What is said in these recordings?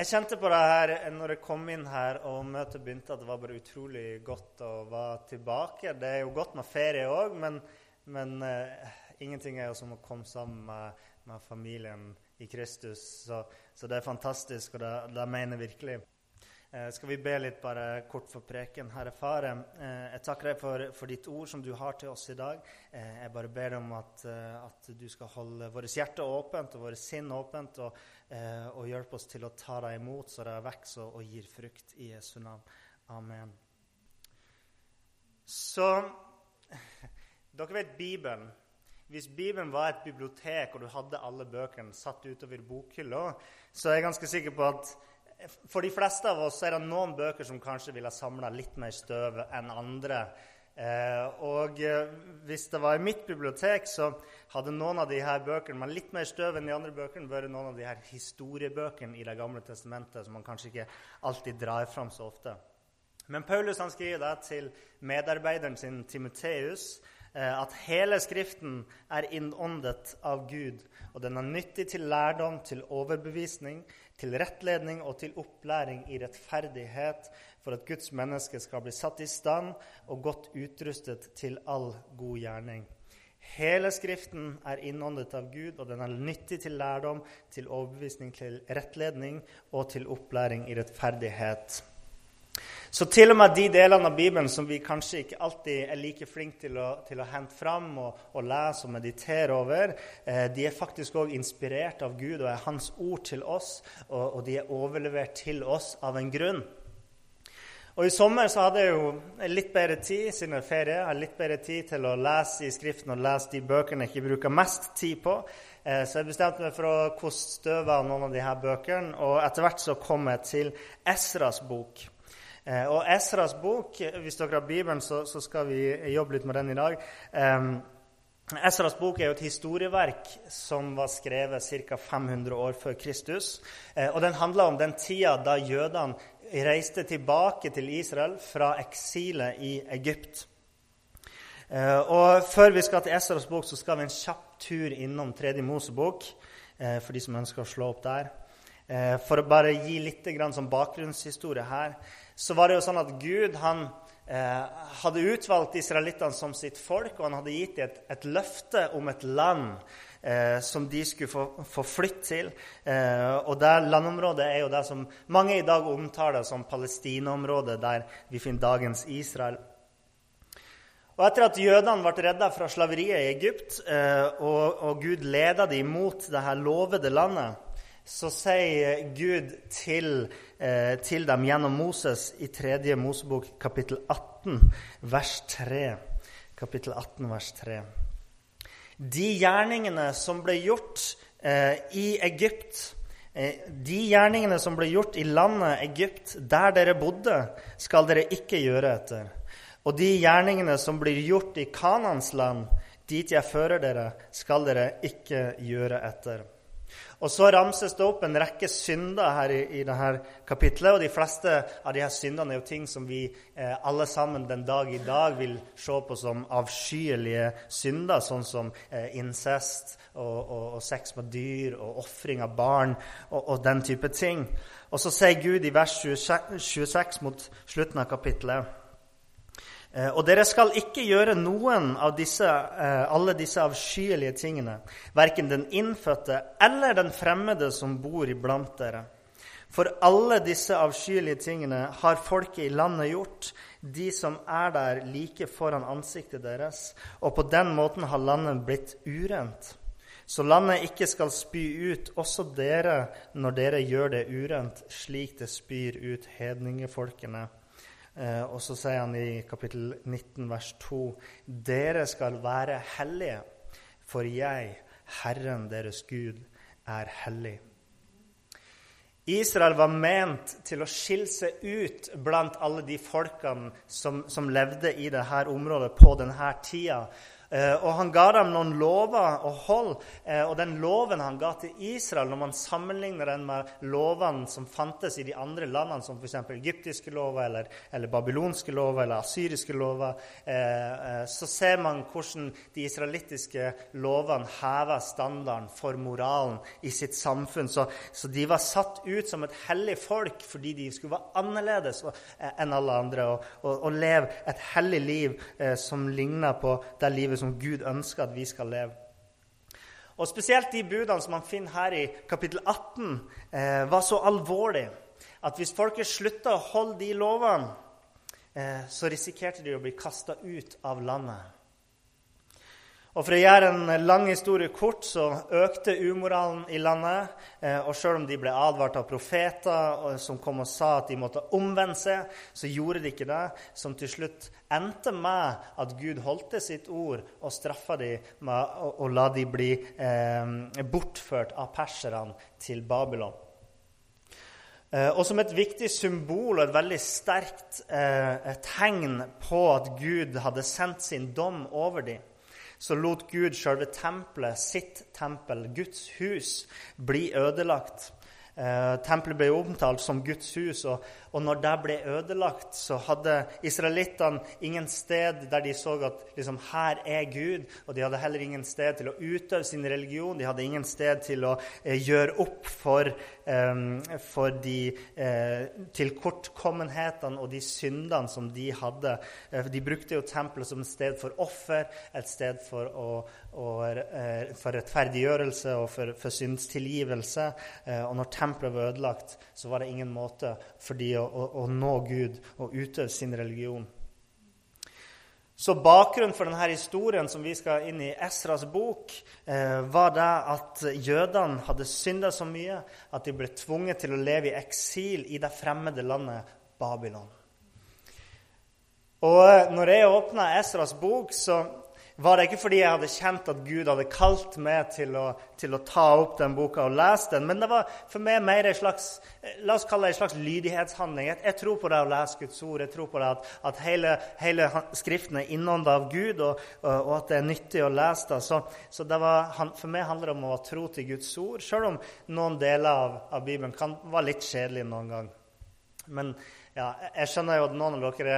Jeg kjente på det her når jeg kom inn her og møtet begynte, at det var bare utrolig godt å være tilbake. Det er jo godt med ferie òg, men, men uh, ingenting er jo som å komme sammen med, med familien i Kristus. Så, så, det er fantastisk, og det, det mener jeg virkelig. Eh, skal vi be litt bare kort for preken? Herre Far, eh, jeg takker deg for, for, ditt ord som du har til oss i dag. Eh, jeg bare ber deg om at, at du skal holde vårt hjerte åpent og våre sinn åpent, og, og, hjelpe oss til å ta deg imot så det vokser og gir frukt i Jesu navn. Amen. Så Dere vet Bibelen. Hvis Bibelen var et bibliotek, og du hadde alle bøkene satt utover bokhylla, så er jeg ganske sikker på at for de fleste av oss er det noen bøker som kanskje ville samla litt mer støv enn andre. Eh, og eh, hvis det var i mitt bibliotek, så hadde noen av de her bøkene med litt mer støv enn de andre bøkene vært noen av de her historiebøkene i Det gamle testamentet som man kanskje ikke alltid drar fram så ofte. Men Paulus han skriver det til medarbeideren sin Timoteus Eh, at hele Skriften er innåndet av Gud, og den er nyttig til lærdom, til overbevisning, til rettledning og til opplæring i rettferdighet, for at Guds menneske skal bli satt i stand og godt utrustet til all god gjerning. Hele Skriften er innåndet av Gud, og den er nyttig til lærdom, til overbevisning, til rettledning og til opplæring i rettferdighet. Så til og med de delene av Bibelen som vi kanskje ikke alltid er like flinke til å, til å hente fram og, og, lese og meditere over, eh, de er faktisk òg inspirert av Gud og er Hans ord til oss, og, og, de er overlevert til oss av en grunn. Og I sommer så hadde jeg jo litt bedre tid siden er ferie, jeg litt bedre tid til å lese i Skriften og lese de bøkene jeg ikke bruker mest tid på. Eh, så jeg bestemte meg for å koste støvet av noen av de her bøkene, og etter hvert så kom jeg til Esras bok. Eh, og Esras bok, hvis dere har Bibelen, så, så, skal vi jobbe litt med den i dag. Esras bok er jo et historieverk som var skrevet ca. 500 år før Kristus. Eh, og den handler om den tida da jødene reiste tilbake til Israel fra eksilet i Egypt. Eh, og Før vi skal til Esras bok, så skal vi en kjapp tur innom Tredje Mosebok. For de som ønsker å slå opp der. For å bare gi litt bakgrunnshistorie her så var det jo sånn at Gud han eh, hadde utvalgt israelittene som sitt folk, og han hadde gitt dem et, et løfte om et land eh, som de skulle få, få flytte til. Eh, og det landområdet er jo det som mange i dag omtaler som Palestina-området, der vi finner dagens Israel. Og Etter at jødene ble redda fra slaveriet i Egypt, eh, og, og Gud leda dem mot det her lovede landet, så sier Gud til, eh, til, dem gjennom Moses i 3. Mosebok kapittel 18, vers 3. Kapittel 18, vers 3. De gjerningene som ble gjort eh, i Egypt, eh, de gjerningene som ble gjort i landet Egypt, der dere bodde, skal dere ikke gjøre etter. Og de gjerningene som blir gjort i Kanans land, dit jeg fører dere, skal dere ikke gjøre etter. Og så ramses det opp en rekke synder her i, i dette kapitlet. Og de fleste av her syndene er jo ting som vi eh, alle sammen den dag i dag vil se på som avskyelige synder, sånn som eh, incest og, og, og, sex med dyr og ofring av barn og, og, den type ting. Og så sier Gud i vers 26, 26 mot slutten av kapittelet Eh, og dere skal ikke gjøre noen av disse, eh, alle disse avskyelige tingene, verken den innfødte eller den fremmede som bor iblant dere. For alle disse avskyelige tingene har folket i landet gjort, de som er der like foran ansiktet deres, og på den måten har landet blitt urent. Så landet ikke skal spy ut også dere når dere gjør det urent, slik det spyr ut hedningefolkene Eh, og så sier han i kapittel 19, vers 2.: Dere skal være hellige, for jeg, Herren deres Gud, er hellig. Israel var ment til å skille seg ut blant alle de folkene som, som levde i dette området på denne tida. Eh, og han ga dem noen lover å holde. Eh, og den loven han ga til Israel, når man sammenligner den med lovene som fantes i de andre landene, som f.eks. egyptiske lover eller, eller, babylonske lover eller asyriske lover, eh, så ser man hvordan de israelittiske lovene hever standarden for moralen i sitt samfunn. Så, så, de var satt ut som et hellig folk fordi de skulle være annerledes enn alle andre og, og, og leve et hellig liv som ligna på det livet som Gud ønsker at vi skal leve. Og Spesielt de budene som man finner her i kapittel 18, eh, var så alvorlige at hvis folket slutta å holde de lovene, eh, så risikerte de å bli kasta ut av landet. Og For å gjøre en lang historie kort så økte umoralen i landet. Eh, og selv om de ble advart av profeter som kom og sa at de måtte omvende seg, så gjorde de ikke det. Som til slutt endte med at Gud holdt sitt ord og straffa dem med å la dem bli eh, bortført av perserne til Babylon. Eh, og som et viktig symbol og et veldig sterkt eh, tegn på at Gud hadde sendt sin dom over dem, så lot Gud sjølve tempelet, sitt tempel, Guds hus, bli ødelagt. Eh, tempelet ble omtalt som Guds hus, og, og når det ble ødelagt, så hadde israelittene ingen sted der de så at liksom, her er Gud. Og de hadde heller ingen sted til å utøve sin religion. De hadde ingen sted til å eh, gjøre opp for, eh, for de eh, tilkortkommenhetene og de syndene som de hadde. Eh, de brukte jo tempelet som et sted for offer, et sted for, å, å, for rettferdiggjørelse og for, for syndstilgivelse. Og når tempelet var ødelagt, så var det ingen måte for de å, å, å nå Gud og utøve sin religion. Så Bakgrunnen for denne historien som vi skal inn i Esras bok, eh, var det at jødene hadde synda så mye at de ble tvunget til å leve i eksil i det fremmede landet Babylon. Og eh, når jeg åpna Esras bok, så var det ikke fordi jeg hadde kjent at Gud hadde kalt meg til å, til å, ta opp den boka og lese den, men det var for meg mer en slags la oss kalle det en slags lydighetshandling. Jeg, jeg tror på det å lese Guds ord. Jeg tror på det at, at hele, hele, Skriften er innånda av Gud, og, og, at det er nyttig å lese det. Så, så det var, for meg handler det om å være tro til Guds ord, selv om noen deler av, av Bibelen kan være litt kjedelig noen gang. Men ja, jeg skjønner jo at noen av dere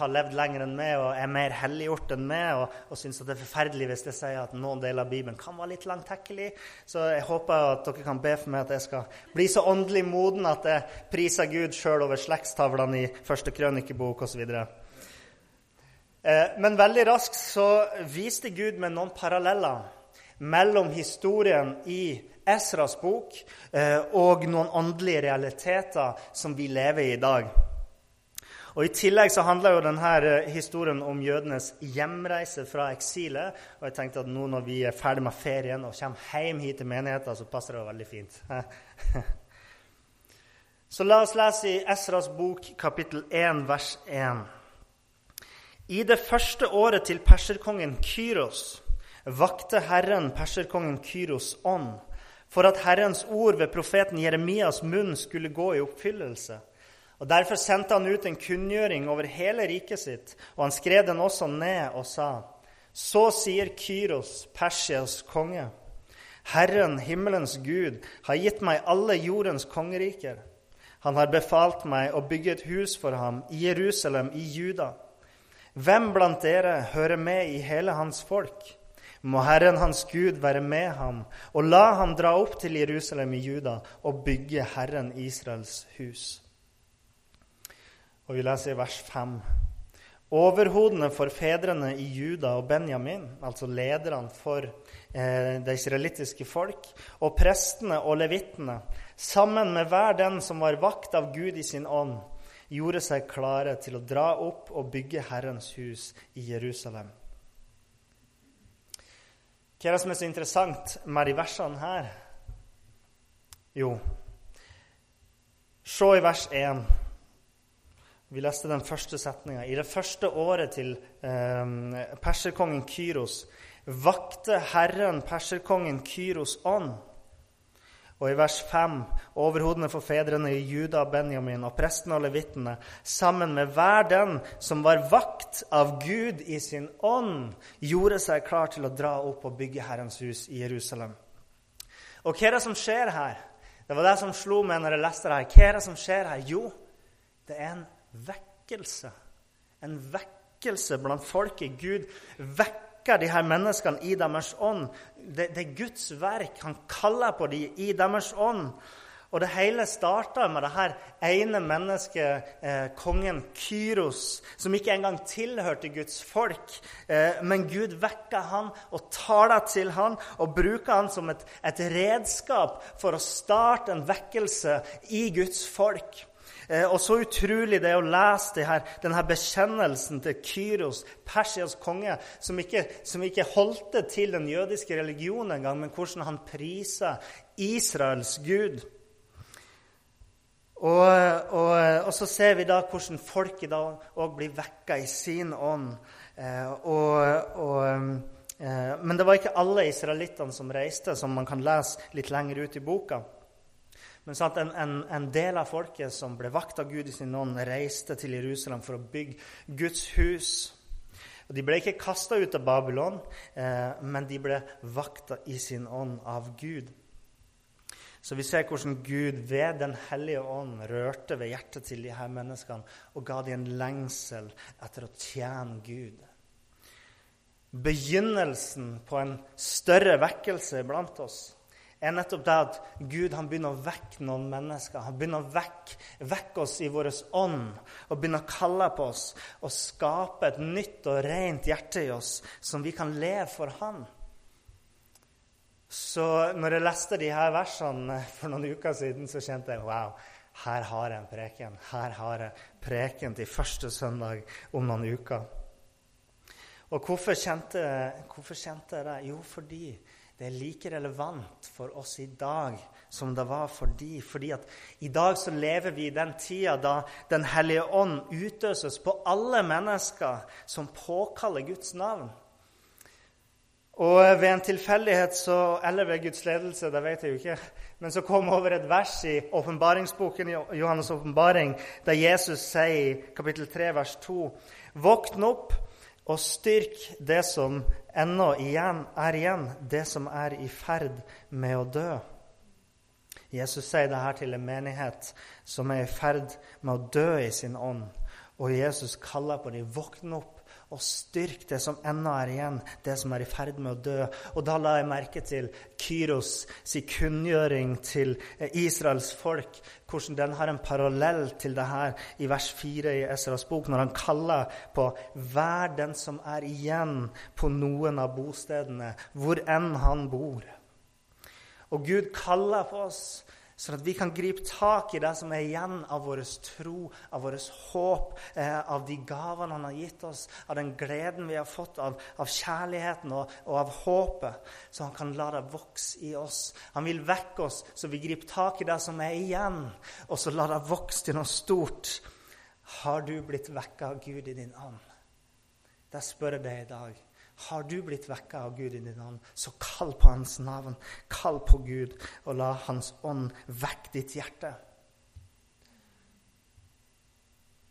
har levd lenger enn meg og er mer helliggjort enn meg, og, og syns det er forferdelig hvis jeg sier at noen deler av Bibelen kan være litt langtekkelig. Så jeg håper at dere kan be for meg at jeg skal bli så åndelig moden at jeg priser Gud sjøl over slektstavlene i første krønikebok osv. Eh, men veldig raskt så viste Gud meg noen paralleller mellom historien i Esras bok eh, og noen åndelige realiteter som vi lever i i dag. Og I tillegg så handler jo denne eh, historien om jødenes hjemreise fra eksilet. Og jeg tenkte at nå når vi er ferdig med ferien og kommer hjem hit til menigheten, så passer det veldig fint. så la oss lese i Esras bok kapittel 1 vers 1. I det første året til perserkongen Kyros vakte Herren perserkongen Kyros ånd for at Herrens ord ved profeten Jeremias munn skulle gå i oppfyllelse. Og Derfor sendte han ut en kunngjøring over hele riket sitt, og han skrev den også ned og sa:" Så sier Kyros, Persias konge, Herren, himmelens Gud, har gitt meg alle jordens kongeriker. Han har befalt meg å bygge et hus for ham i Jerusalem, i Juda. Hvem blant dere hører med i hele hans folk? Må Herren hans Gud være med ham, og la ham dra opp til Jerusalem i Juda og bygge Herren Israels hus. Og vi leser i vers 5. Overhodene for fedrene i Juda og Benjamin, altså lederne for eh, det israelittiske folk, og prestene og levittene, sammen med hver den som var vakt av Gud i sin ånd, gjorde seg klare til å dra opp og bygge Herrens hus i Jerusalem. Hva er det som er så interessant med de versene her? Jo, se i vers 1. Vi leste den første setninga. I det første året til eh, perserkongen Kyros vakte Herren perserkongen Kyros ånd. Og i vers 5 overhodene for fedrene i Juda og Benjamin og prestene og levittene, sammen med hver den som var vakt av Gud i sin ånd, gjorde seg klar til å dra opp og bygge Herrens hus i Jerusalem. Og hva er det som skjer her? Det var det som slo meg når jeg leste det her. Hva er det som skjer her? Jo, det er en vekkelse. En vekkelse blant folket. Gud vekker de her menneskene i deres ånd. Det, det, er Guds verk. Han kaller på dem i deres ånd. Og det hele starta med det her ene mennesket, eh, kongen Kyros, som ikke engang tilhørte Guds folk. Eh, men Gud vekker han og taler til han og bruker han som et, et redskap for å starte en vekkelse i Guds folk. Eh, og så utrolig det er å lese her, denne bekjennelsen til Kyros, Persias konge, som ikke, som ikke holdt det til den jødiske religionen engang, men hvordan han priser Israels Gud. Og, og, og, så ser vi da hvordan folket da òg blir vekka i sin ånd. Eh, og, eh, men det var ikke alle israelittene som reiste, som man kan lese litt lenger ut i boka. Men sant, en, en, en, del av folket som ble vakt av Gud i sin ånd, reiste til Jerusalem for å bygge Guds hus. Og De ble ikke kasta ut av Babylon, eh, men de ble vakta i sin ånd av Gud. Så vi ser hvordan Gud ved Den hellige ånd rørte ved hjertet til de her menneskene og ga dem en lengsel etter å tjene Gud. Begynnelsen på en større vekkelse blant oss er nettopp det at Gud begynner å vekke noen mennesker. Han begynner å vekke, vekke oss i vår ånd og begynner å kalle på oss og skape et nytt og rent hjerte i oss som vi kan leve for Han. Så når jeg leste de her versene for noen uker siden, så kjente jeg wow, her har jeg en preken. Her har jeg preken til første søndag om noen uker. Og hvorfor kjente, hvorfor kjente jeg det? Jo, fordi det er like relevant for oss i dag som det var for de. Fordi at i dag så lever vi i den tida da Den hellige ånd utøses på alle mennesker som påkaller Guds navn. Og ved en tilfeldighet, så, eller ved Guds ledelse, det vet jeg jo ikke, men så kom over et vers i åpenbaringsboken Johannes' åpenbaring, der Jesus sier i kapittel 3, vers 2.: Våkn opp og styrk det som ennå igjen, er igjen, det som er i ferd med å dø. Jesus sier det her til en menighet som er i ferd med å dø i sin ånd. Og Jesus kaller på dem, våkne opp og styrk det som ennå er igjen, det som er i ferd med å dø. Og da la jeg merke til Kyros si kunngjøring til Israels folk, hvordan den har en parallell til det her i vers 4 i Esras bok, når han kaller på 'vær den som er igjen på noen av bostedene, hvor enn han bor. Og Gud kaller på oss Sånn at vi kan gripe tak i det som er igjen av vår tro, av vårt håp, eh, av de gavene han har gitt oss, av den gleden vi har fått, av, av kjærligheten og, og, av håpet. Så han kan la det vokse i oss. Han vil vekke oss, så vi griper tak i det som er igjen, og så la det vokse til noe stort. Har du blitt vekka av Gud i din ånd? Det spør jeg deg i dag. Har du blitt vekka av Gud i din ånd, så kall på Hans navn. Kall på Gud, og la Hans ånd vekke ditt hjerte.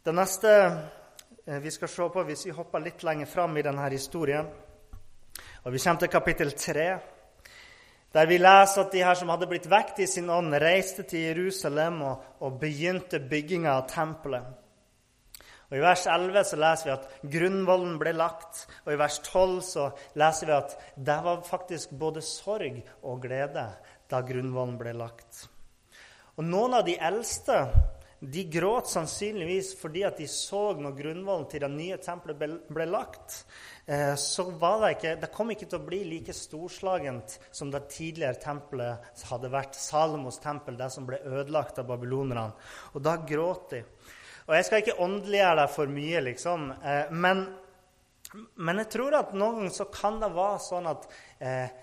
Det neste eh, vi skal se på, hvis vi hopper litt lenger fram i denne historien og Vi kommer til kapittel 3, der vi leser at de her som hadde blitt vekt i sin ånd, reiste til Jerusalem og, og begynte bygginga av tempelet. Og I vers 11 så leser vi at grunnvollen ble lagt, og i vers 12 så leser vi at det var faktisk både sorg og glede da grunnvollen ble lagt. Og Noen av de eldste de gråt sannsynligvis fordi at de så når grunnvollen til det nye tempelet ble, lagt, eh, så var det ikke, det kom ikke til å bli like storslagent som det tidligere tempelet hadde vært. Salomos tempel, det som ble ødelagt av babylonerne. Og da gråt de. Og jeg skal ikke åndeliggjøre deg for mye, liksom. Eh, men, men, jeg tror at noen ganger så kan det være sånn at eh,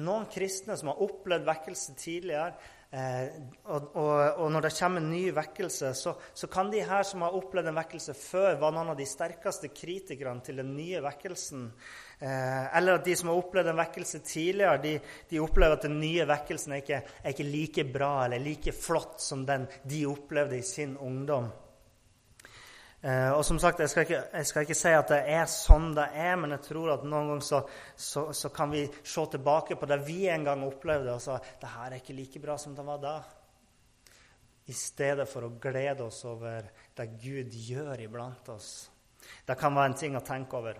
noen kristne som har opplevd vekkelse tidligere, Eh, og, og, og, når det kommer en ny vekkelse, så, så, kan de her som har opplevd en vekkelse før, være noen av de sterkeste kritikerne til den nye vekkelsen. Eh, eller at de som har opplevd en vekkelse tidligere, de, de opplever at den nye vekkelsen er ikke, er ikke like bra eller like flott som den de opplevde i sin ungdom. Eh, og som sagt, jeg skal, ikke, jeg skal, ikke, si at det er sånn det er, men jeg tror at noen ganger så, så, så kan vi se tilbake på det vi en gang opplevde, og så det her er ikke like bra som det var da. I stedet for å glede oss over det Gud gjør iblant oss. Det kan være en ting å tenke over.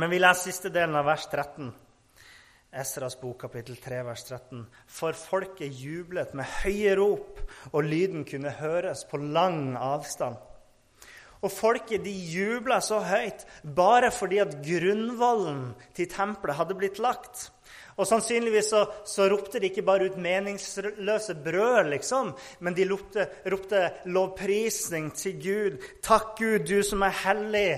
Men vi leser siste delen av vers 13. Esras bok, kapittel 3, vers 13. For folket jublet med høye rop, og lyden kunne høres på lang avstand. Og folket de jubla så høyt bare fordi at grunnvollen til tempelet hadde blitt lagt. Og Sannsynligvis så, så ropte de ikke bare ut meningsløse brød, liksom, men de ropte, ropte lovprisning til Gud. Takk, Gud, du som er hellig.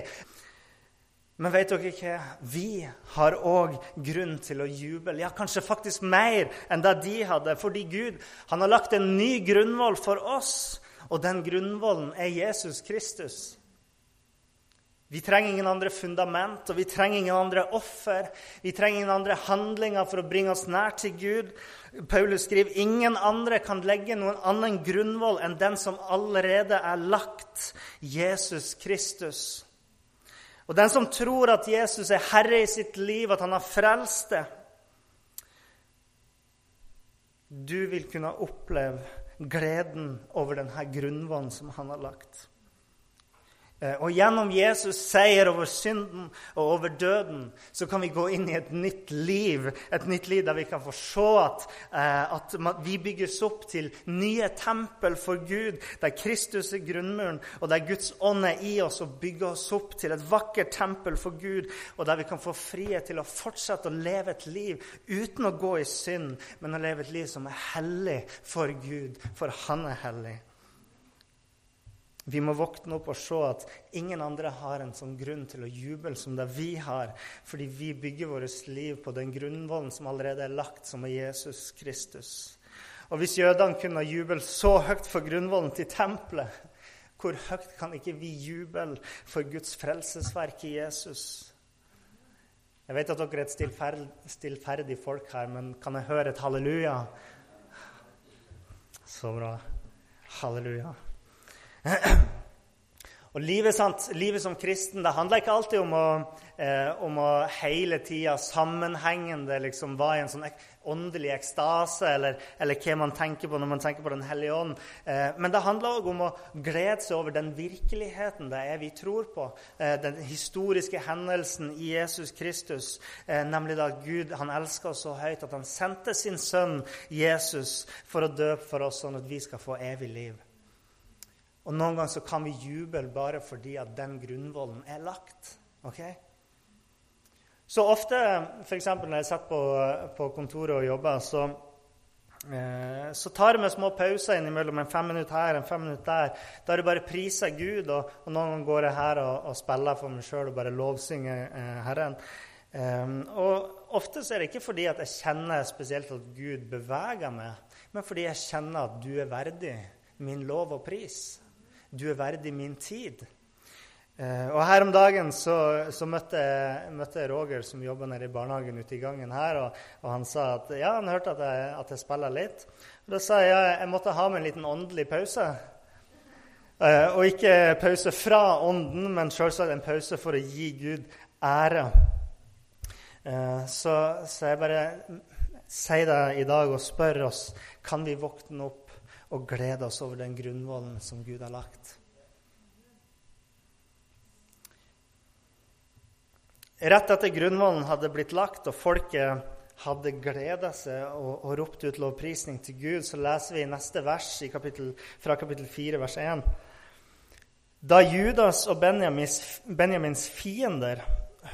Men vet dere ikke? Vi har òg grunn til å juble. Ja, kanskje faktisk mer enn det de hadde. Fordi Gud han har lagt en ny grunnvoll for oss. Og den grunnvollen er Jesus Kristus. Vi trenger ingen andre fundament, og vi trenger ingen andre offer. Vi trenger ingen andre handlinger for å bringe oss nær til Gud. Paulus skriver ingen andre kan legge noen annen grunnvoll enn den som allerede er lagt, Jesus Kristus. Og den som tror at Jesus er herre i sitt liv, at han har frelst det Du vil kunne oppleve gleden over denne grunnvollen som han har lagt. Eh, og gjennom Jesus' seier over synden og over døden så kan vi gå inn i et nytt liv. Et nytt liv der vi kan få se at, eh, at vi bygges opp til nye tempel for Gud, der Kristus er grunnmuren, og der Guds ånd er i oss og bygger oss opp til et vakkert tempel for Gud, og der vi kan få frihet til å fortsette å leve et liv uten å gå i synd, men å leve et liv som er hellig for Gud, for Han er hellig. Vi må våkne opp og se at ingen andre har en sånn grunn til å juble som det vi har, fordi vi bygger vårt liv på den grunnvollen som allerede er lagt, som er Jesus Kristus. Og hvis jødene kunne juble så høyt for grunnvollen til tempelet, hvor høyt kan ikke vi juble for Guds frelsesverk i Jesus? Jeg vet at dere er et stillferdig folk her, men kan jeg høre et halleluja? Så bra. Halleluja. Og livet, sant? livet, som kristen det handler ikke alltid om å, eh, om å hele tida sammenhengende liksom, være i en sånn ek åndelig ekstase, eller, eller, hva man tenker på når man tenker på Den hellige ånd. Eh, men det handler òg om å glede seg over den virkeligheten det er vi tror på. Eh, den historiske hendelsen i Jesus Kristus, eh, nemlig da Gud han elska oss så høyt at han sendte sin sønn Jesus for å døpe for oss, sånn at vi skal få evig liv. Og noen ganger så kan vi juble bare fordi at den grunnvollen er lagt. ok? Så ofte, f.eks. når jeg sitter på, på, kontoret og jobber, så, eh, så tar jeg meg små pauser innimellom. En fem minutter her, en fem minutter der. Da er det bare priser Gud. Og, og noen ganger går jeg her og, og spiller for meg sjøl og bare lovsynger eh, Herren. Um, og ofte så er det ikke fordi at jeg kjenner spesielt at Gud beveger meg, men fordi jeg kjenner at du er verdig min lov og pris. Du er verdig min tid. Eh, og Her om dagen så, så møtte, jeg, møtte, jeg, Roger, som jobber nede i barnehagen ute i gangen her. Og, og han sa at ja, han hørte at jeg, at jeg spiller litt. Og Da sa jeg ja, jeg måtte ha med en liten åndelig pause. Eh, og ikke pause fra ånden, men selvsagt en pause for å gi Gud ære. Eh, så, så jeg bare sier det i dag og spør oss kan vi våkne opp og glede oss over den grunnvollen som Gud har lagt. Rett etter grunnvollen hadde blitt lagt, og folket hadde gleda seg og, og ropt ut lovprisning til Gud, så leser vi i neste vers i kapittel, fra kapittel 4, vers 1. Da Judas og Benjamins, Benjamins fiender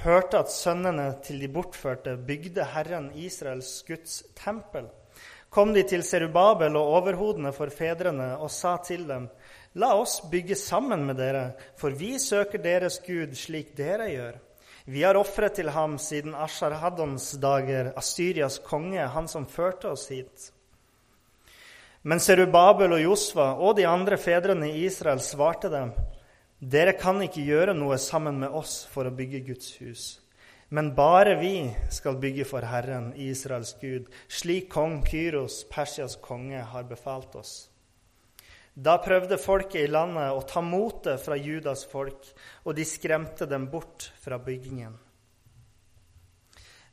hørte at sønnene til de bortførte bygde Herren Israels Guds tempel, kom de til Serubabel og overhodene for fedrene og sa til dem:" La oss bygge sammen med dere, for vi søker deres Gud slik dere gjør. Vi har ofret til ham siden Ashar-Haddons dager, Asyrias konge, han som førte oss hit. Men Serubabel og Josva og de andre fedrene i Israel svarte dem, dere kan ikke gjøre noe sammen med oss for å bygge Guds hus. Men bare vi skal bygge for Herren, Israels Gud, slik kong Kyros, Persias konge, har befalt oss. Da prøvde folket i landet å ta motet fra Judas folk, og de skremte dem bort fra byggingen.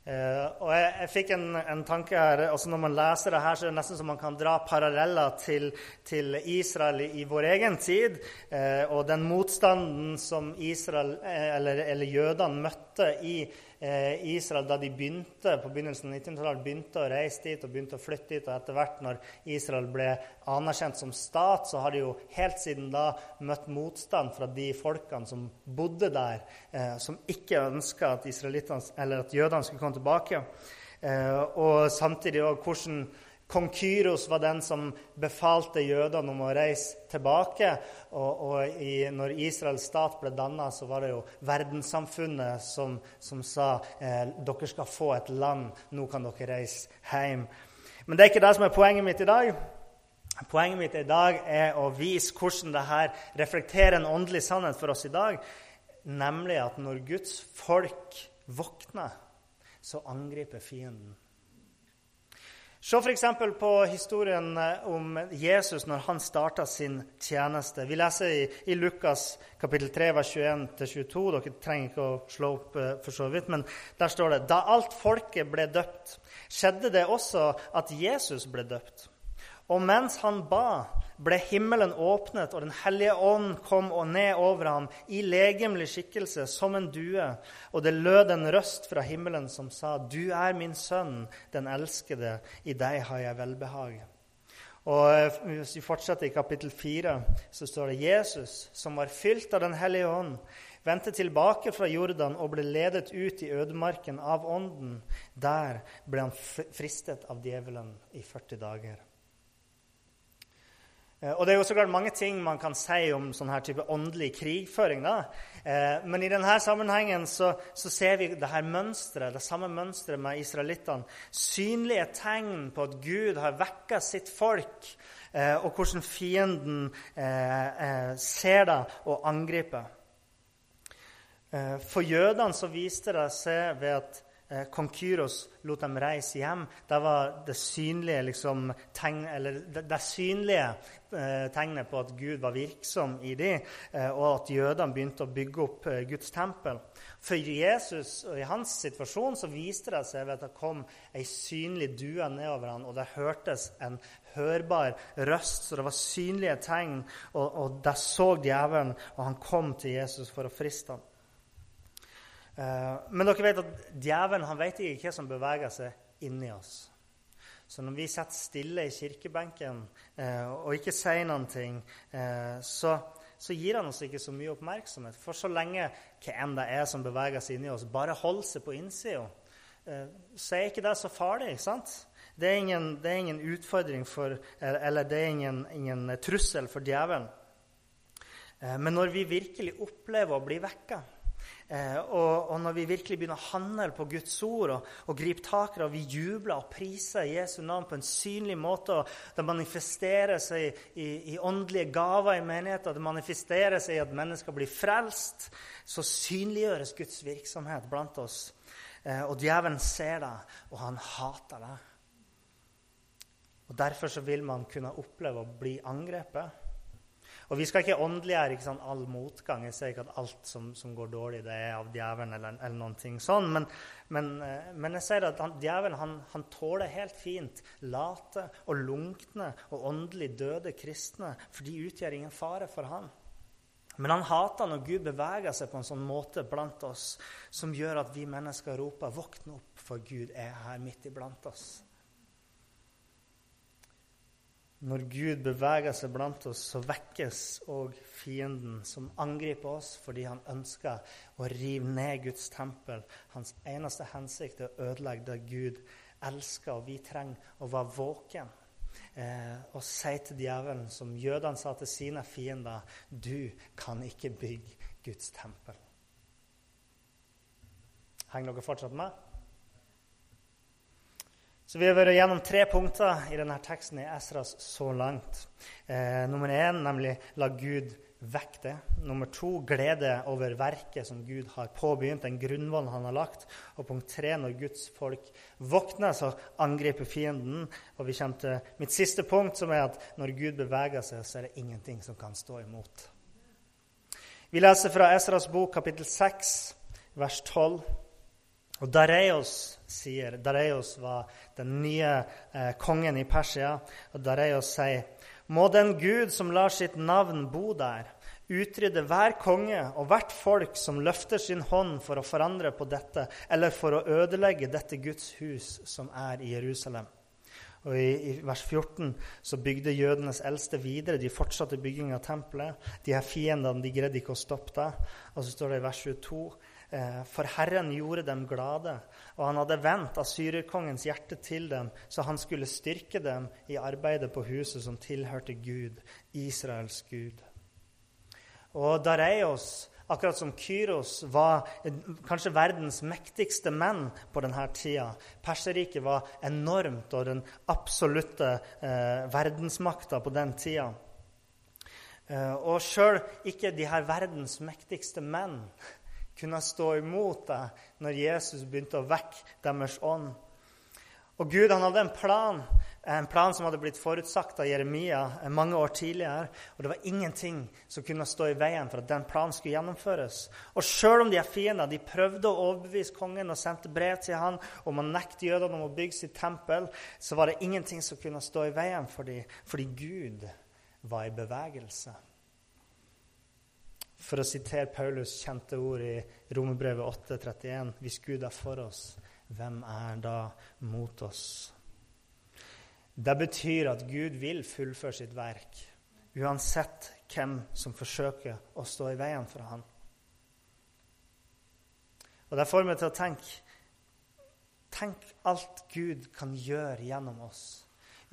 Uh, og jeg, jeg fikk en, en, tanke her altså Når man leser det her, så er det nesten som man kan dra paralleller til, til Israel i, vår egen tid. Uh, og den motstanden som Israel, uh, eller, eller jødene møtte i Eh, Israel da de begynte på begynnelsen av 1900-tallet, begynte å reise dit og begynte å flytte dit. Og etter hvert, når Israel ble anerkjent som stat, så har de jo helt siden da møtt motstand fra de folkene som bodde der, eh, som ikke ønska at, at jødene skulle komme tilbake. Eh, og samtidig òg hvordan Kong Kyros var den som befalte jødene om å reise tilbake. Og, og i, når Israels stat ble danna, så var det jo verdenssamfunnet som, som sa eh, dere skal få et land, nå kan dere reise hjem. Men det er ikke det som er poenget mitt i dag. Poenget mitt i dag er å vise hvordan dette reflekterer en åndelig sannhet for oss i dag. Nemlig at når Guds folk våkner, så angriper fienden. Se f.eks. på historien eh, om Jesus når han starta sin tjeneste. Vi leser i, i Lukas kapittel 3, vers 21-22. Dere trenger ikke å slå opp eh, for så vidt, men der står det Da alt folket ble døpt, skjedde det også at Jesus ble døpt. Og mens han ba, ble himmelen åpnet, og Den hellige ånd kom og ned over ham i legemlig skikkelse som en due. Og det lød en røst fra himmelen som sa, Du er min sønn, den elskede, i deg har jeg velbehag. Og eh, Hvis vi fortsetter i kapittel 4, så står det Jesus, som var fylt av Den hellige ånd, vendte tilbake fra Jordan og ble ledet ut i ødemarken av ånden. Der ble han fristet av djevelen i 40 dager. Eh, og Det er jo så klart mange ting man kan si om sånn her type åndelig krigføring. da. Eh, men i denne sammenhengen så, så ser vi det her mønstret, det samme mønsteret med israelittene. Synlige tegn på at Gud har vekka sitt folk, eh, og hvordan fienden ser det og angriper. For jødene så viste det seg ved at eh, kong Kyros lot dem reise hjem, det var det synlige, liksom, tegn, det, det synlige eh, tegnet på at Gud var virksom i dem, eh, og at jødene begynte å bygge opp eh, Guds tempel. For Jesus og i hans situasjon så viste det seg ved at det kom ei synlig due nedover ham, og det hørtes en hørbar røst, så det var synlige tegn. Og, og der så djevelen, og han kom til Jesus for å friste ham. Eh, men dere vet at djevelen han vet ikke hva som beveger seg inni oss. Så når vi sitter stille i kirkebenken eh, og ikke sier noen ting, eh, så, så, gir han oss ikke så mye oppmerksomhet. For så lenge hva enn det er som beveger seg inni oss, bare holder seg på innsida, så er ikke det så farlig. sant? Det er ingen, det er ingen utfordring for, eller det er ingen, ingen trussel for djevelen. Men når vi virkelig opplever å bli vekka, og, og, når vi virkelig begynner å handle på Guds ord og, og gripe tak i det, og vi jubler og priser Jesu navn på en synlig måte, og det manifesterer seg i, i åndelige gaver i menigheten, det manifesterer seg i at mennesker blir frelst, så synliggjøres Guds virksomhet blant oss. Eh, og djevelen ser det, og han hater det. Og Derfor så vil man kunne oppleve å bli angrepet. Og vi skal ikke åndeliggjøre ikke sant, all motgang. Jeg sier ikke at alt som, som, går dårlig, det er av djevelen eller, eller noen ting sånn. Men, men, eh, men jeg sier at han, djevelen han, han, tåler helt fint late og lunkne og åndelig døde kristne, for de utgjør ingen fare for han. Men han hater når Gud beveger seg på en sånn måte blant oss som gjør at vi mennesker roper 'Våkn opp, for Gud er her midt iblant oss'. Når Gud beveger seg blant oss, så vekkes òg fienden som angriper oss fordi han ønsker å rive ned Guds tempel. Hans eneste hensikt er å ødelegge det Gud elsker, og vi trenger å være våken. Eh, og si til djevelen, som jødene sa til sine fiender, du kan ikke bygge Guds tempel. Henger dere fortsatt med? Så Vi har vært gjennom tre punkter i denne teksten i Esras så langt. Eh, nummer én, nemlig 'la Gud vekke det'. Nummer to, glede over verket som Gud har påbegynt, den grunnvollen han har lagt. Og punkt tre, når Guds folk våkner, så angriper fienden. Og vi kommer til mitt siste punkt, som er at når Gud beveger seg, så er det ingenting som kan stå imot. Vi leser fra Esras bok, kapittel 6, vers 12. Og Dareios sier Dareios var den nye eh, kongen i Persia. Og Dareios sier må den Gud som lar sitt navn bo der, utrydde hver konge og hvert folk som løfter sin hånd for å forandre på dette, eller for å ødelegge dette Guds hus som er i Jerusalem. Og i, i, vers 14 så bygde jødenes eldste videre. De fortsatte bygging av tempelet. De her fiendene de greide ikke å stoppe det. Og så står det i vers 22 Eh, for Herren gjorde dem glade, og han hadde vendt asyrerkongens hjerte til dem, så han skulle styrke dem i arbeidet på huset som tilhørte Gud, Israels Gud. Og Dareios, akkurat som Kyros, var kanskje verdens mektigste menn på denne tida. Perserriket var enormt og den absolutte eh, verdensmakta på den tida. Eh, og sjøl ikke de her verdens mektigste menn kunne stå imot deg når Jesus begynte å vekke deres ånd. Og Gud han hadde en plan, en plan som hadde blitt forutsagt av Jeremia mange år tidligere. Og det var ingenting som kunne stå i veien for at den planen skulle gjennomføres. Og sjøl om de er fiender, de prøvde å overbevise kongen og sendte brev til han om å nekte jødene om å bygge sitt tempel, så var det ingenting som kunne stå i veien for dem, fordi Gud var i bevegelse. For å sitere Paulus' kjente ord i Romerbrevet 8,31.: Hvis Gud er for oss, hvem er da mot oss? Det betyr at Gud vil fullføre sitt verk, uansett hvem som forsøker å stå i veien for ham. Og Det får meg til å tenke Tenk alt Gud kan gjøre gjennom oss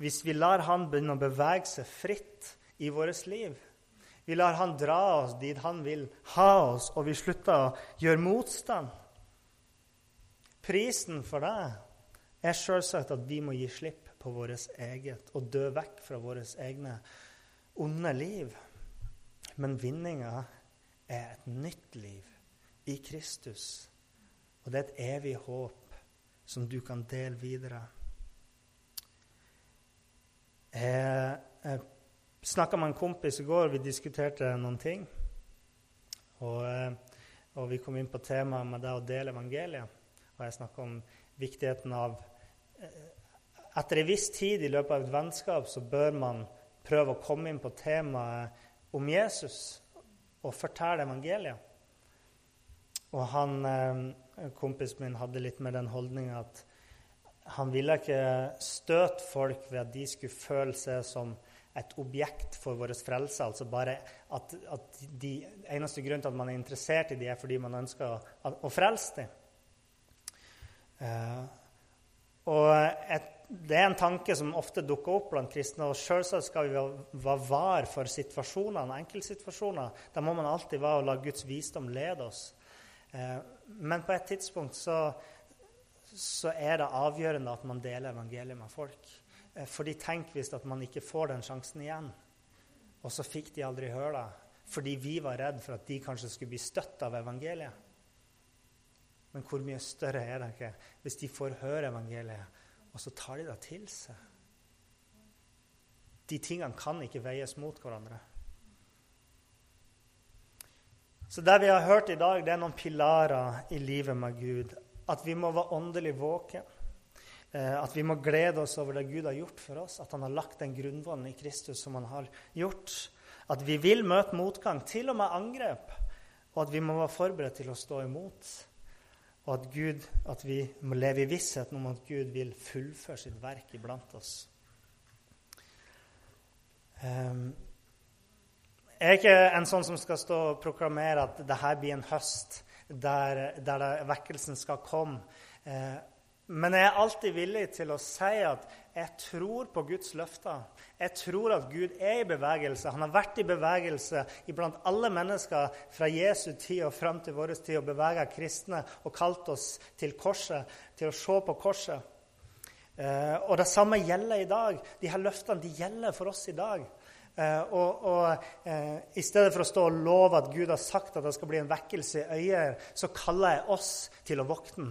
hvis vi lar Han begynne å bevege seg fritt i vårt liv. Vi lar han dra oss dit han vil ha oss, og vi slutter å gjøre motstand. Prisen for det er selvsagt at vi må gi slipp på vårt eget og dø vekk fra våre egne onde liv. Men vinninga er et nytt liv i Kristus. Og det er et evig håp som du kan dele videre. Jeg, jeg snakka med en kompis i går, vi diskuterte noen ting. Og, eh, og vi kom inn på temaet med det å dele evangeliet. Og jeg snakka om viktigheten av eh, Etter en viss tid i løpet av et vennskap så bør man prøve å komme inn på temaet om Jesus og fortelle evangeliet. Og han, eh, kompisen min hadde litt med den holdninga at han ville ikke støte folk ved at de skulle føle seg som et objekt for vår frelse. Altså bare at, at de eneste grunnen til at man er interessert i dem, er fordi man ønsker å, å frelse dem. Uh, og et, det er en tanke som ofte dukker opp blant kristne. og Selvsagt skal vi være var for situasjonene, enkeltsituasjoner. Da må man alltid være og la Guds visdom lede oss. Uh, men på et tidspunkt så, så er det avgjørende at man deler evangeliet med folk. Eh, fordi tenk hvis at man ikke får den sjansen igjen. Og så fikk de aldri høre det fordi vi var redd for at de kanskje skulle bli støtt av evangeliet. Men hvor mye større er det ikke hvis de får høre evangeliet, og så tar de det til seg? De tingene kan ikke veies mot hverandre. Så det vi har hørt i dag, det er noen pilarer i livet med Gud. At vi må være åndelig våken. Eh, at vi må glede oss over det Gud har gjort for oss, at han har lagt den grunnvollen i Kristus som han har gjort. At vi vil møte motgang, til og med angrep, og at vi må være forberedt til å stå imot. Og at, Gud, at vi må leve i vissheten om at Gud vil fullføre sitt verk iblant oss. Um, jeg er ikke en sånn som skal stå og proklamere at dette blir en høst der, der vekkelsen skal komme. Men jeg er alltid villig til å si at jeg tror på Guds løfter. Jeg tror at Gud er i bevegelse. Han har vært i bevegelse iblant alle mennesker fra Jesu tid og fram til vår tid og beveget kristne og kalt oss til korset, til å se på korset. Eh, og det samme gjelder i dag. De her løftene de gjelder for oss i dag. Uh, og, og uh, I stedet for å stå og love at Gud har sagt at det skal bli en vekkelse i øyer, så kaller jeg oss til å våkne.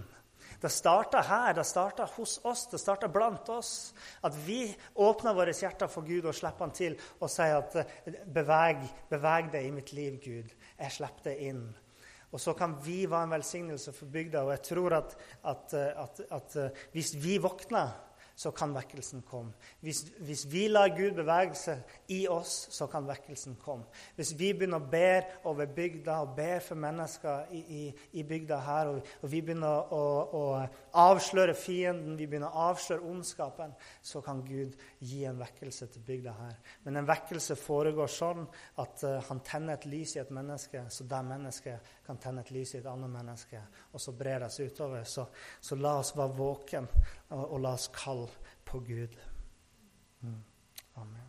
Det starta her, det starta hos oss, det starta blant oss. At vi åpner våre hjerter for Gud og slipper Han til og sier at beveg, beveg deg i mitt liv, Gud. Jeg slipper deg inn. Og så kan vi være en velsignelse for bygda. Og jeg tror at, at, at, at hvis vi våkner så kan vekkelsen komme. Hvis, hvis, vi lar Gud bevege seg i oss, så kan vekkelsen komme. Hvis vi begynner å be over bygda og be for mennesker i, i, i bygda her, og, og, vi begynner å, å, avsløre fienden, vi begynner å avsløre ondskapen, så kan Gud gi en vekkelse til bygda her. Men en vekkelse foregår sånn at uh, han tenner et lys i et menneske, så det mennesket kan tenne et lys i et annet menneske, og så brer det seg utover. Så, så la oss være våken og, og la oss kalle på Gud. Mm. Amen.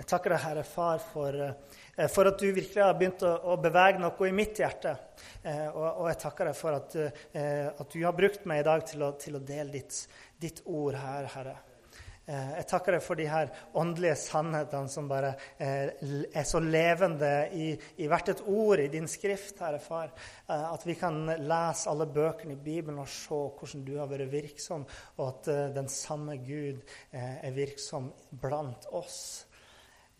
Jeg takker deg, Herre Far, for, eh, for, at du virkelig har begynt å, å bevege noe i mitt hjerte. Eh, og, og, jeg takker deg for at, eh, at, du har brukt meg i dag til å, til å dele ditt, ditt ord her, Herre. Eh, jeg takker deg for de her åndelige sannhetene som bare eh, er så levende i, i, hvert et ord i din skrift, Herre Far. Eh, at vi kan lese alle bøkene i Bibelen og se hvordan du har vært virksom, og at den samme Gud er virksom blant oss.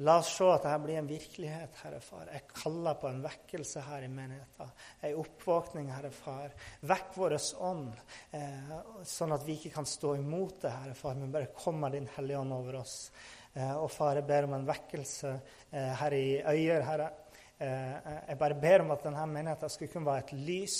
La oss se at dette blir en virkelighet, Herre Far. Jeg kaller på en vekkelse her i menigheten. En oppvåkning, Herre Far. Vekk vår ånd, eh, sånn at vi ikke kan stå imot det, Herre Far, men bare kommer Din Hellige Ånd over oss. Eh, og Far, jeg ber om en vekkelse eh, her i Øyer, Herre. Eh, jeg bare ber om at denne menigheten skulle kunne være et lys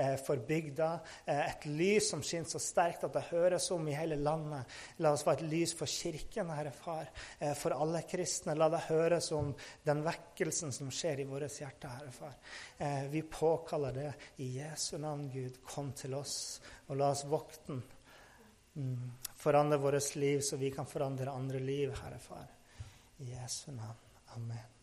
eh, for bygda. Eh, et lys som skinner så sterkt at det høres om i hele landet. La oss være et lys for kirken, Herre Far. For alle kristne. La det høres om den vekkelsen som skjer i våre hjerter, Herre Far. Vi påkaller det i Jesu navn, Gud. Kom til oss, og la oss vokte den. Forandre vårt liv, så vi kan forandre andre liv, Herre Far. I Jesu navn. Amen.